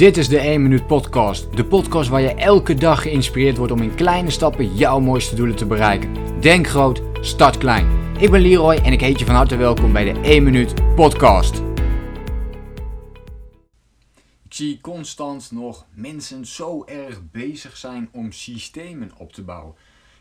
Dit is de 1 Minuut Podcast. De podcast waar je elke dag geïnspireerd wordt om in kleine stappen jouw mooiste doelen te bereiken. Denk groot, start klein. Ik ben Leroy en ik heet je van harte welkom bij de 1 Minuut Podcast. Ik zie constant nog mensen zo erg bezig zijn om systemen op te bouwen.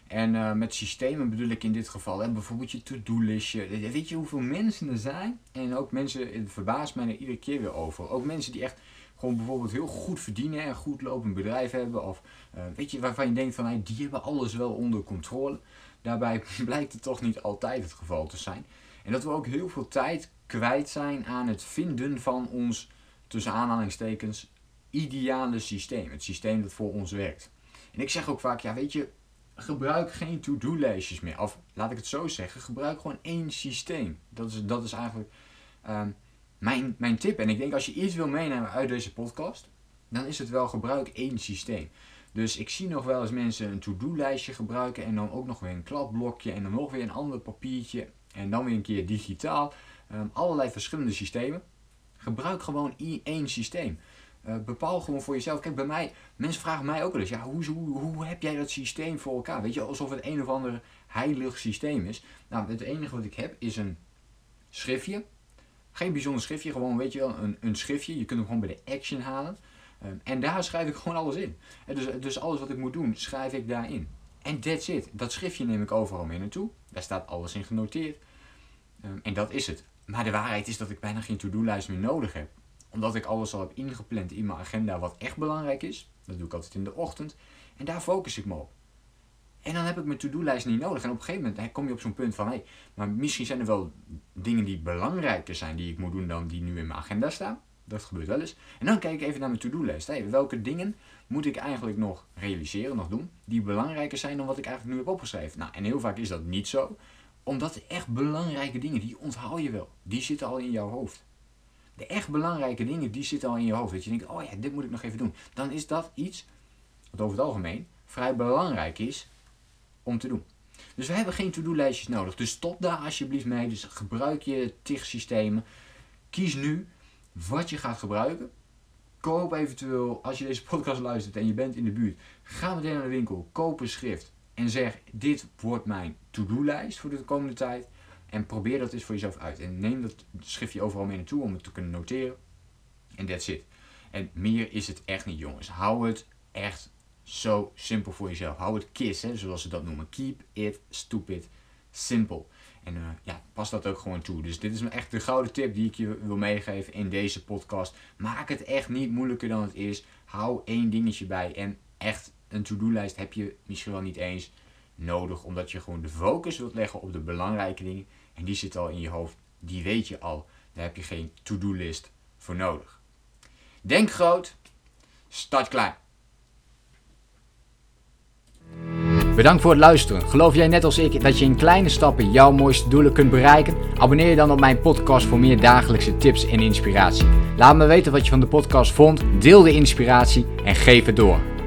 En uh, met systemen bedoel ik in dit geval hè, bijvoorbeeld je to-do-listje. Weet je hoeveel mensen er zijn? En ook mensen, het verbaast mij er iedere keer weer over. Ook mensen die echt gewoon bijvoorbeeld heel goed verdienen en goed lopend bedrijf hebben. Of uh, weet je, waarvan je denkt van hey, die hebben alles wel onder controle. Daarbij blijkt het toch niet altijd het geval te zijn. En dat we ook heel veel tijd kwijt zijn aan het vinden van ons, tussen aanhalingstekens, ideale systeem. Het systeem dat voor ons werkt. En ik zeg ook vaak, ja weet je, gebruik geen to-do-lijstjes meer. Of laat ik het zo zeggen, gebruik gewoon één systeem. Dat is, dat is eigenlijk um, mijn, mijn tip. En ik denk als je iets wil meenemen uit deze podcast, dan is het wel gebruik één systeem. Dus ik zie nog wel eens mensen een to-do-lijstje gebruiken en dan ook nog weer een kladblokje en dan nog weer een ander papiertje en dan weer een keer digitaal. Um, allerlei verschillende systemen. Gebruik gewoon één systeem. Uh, bepaal gewoon voor jezelf. Kijk, bij mij, mensen vragen mij ook wel eens, ja, hoe, hoe, heb jij dat systeem voor elkaar? Weet je, alsof het een of ander heilig systeem is. Nou, het enige wat ik heb is een schriftje. Geen bijzonder schriftje, gewoon, weet je wel, een, een schriftje. Je kunt hem gewoon bij de Action halen. Um, en daar schrijf ik gewoon alles in. Dus, dus alles wat ik moet doen, schrijf ik daarin. En that's it. Dat schriftje neem ik overal mee naartoe. Daar staat alles in genoteerd. Um, en dat is het. Maar de waarheid is dat ik bijna geen to-do-lijst meer nodig heb omdat ik alles al heb ingepland in mijn agenda wat echt belangrijk is. Dat doe ik altijd in de ochtend. En daar focus ik me op. En dan heb ik mijn to-do-lijst niet nodig. En op een gegeven moment kom je op zo'n punt van... hé, hey, maar misschien zijn er wel dingen die belangrijker zijn die ik moet doen dan die nu in mijn agenda staan. Dat gebeurt wel eens. En dan kijk ik even naar mijn to-do-lijst. Hey, welke dingen moet ik eigenlijk nog realiseren, nog doen, die belangrijker zijn dan wat ik eigenlijk nu heb opgeschreven? Nou, en heel vaak is dat niet zo. Omdat echt belangrijke dingen, die onthoud je wel. Die zitten al in jouw hoofd de echt belangrijke dingen, die zitten al in je hoofd. Dat je denkt, oh ja, dit moet ik nog even doen. Dan is dat iets, wat over het algemeen, vrij belangrijk is om te doen. Dus we hebben geen to-do-lijstjes nodig. Dus stop daar alsjeblieft mee. Dus gebruik je TIG-systemen. Kies nu wat je gaat gebruiken. Koop eventueel, als je deze podcast luistert en je bent in de buurt, ga meteen naar de winkel, koop een schrift en zeg: Dit wordt mijn to-do-lijst voor de komende tijd. En probeer dat eens voor jezelf uit. En neem dat schriftje overal mee naartoe om het te kunnen noteren. En that's it. En meer is het echt niet, jongens. Hou het echt zo simpel voor jezelf. Hou het KISS, hè, zoals ze dat noemen. Keep it stupid simple. En uh, ja, pas dat ook gewoon toe. Dus dit is echt de gouden tip die ik je wil meegeven in deze podcast. Maak het echt niet moeilijker dan het is. Hou één dingetje bij. En echt een to-do-lijst heb je misschien wel niet eens nodig. Omdat je gewoon de focus wilt leggen op de belangrijke dingen. En die zit al in je hoofd. Die weet je al. Daar heb je geen to-do-list voor nodig. Denk groot. Start klein. Bedankt voor het luisteren. Geloof jij net als ik dat je in kleine stappen jouw mooiste doelen kunt bereiken? Abonneer je dan op mijn podcast voor meer dagelijkse tips en inspiratie. Laat me weten wat je van de podcast vond, deel de inspiratie en geef het door.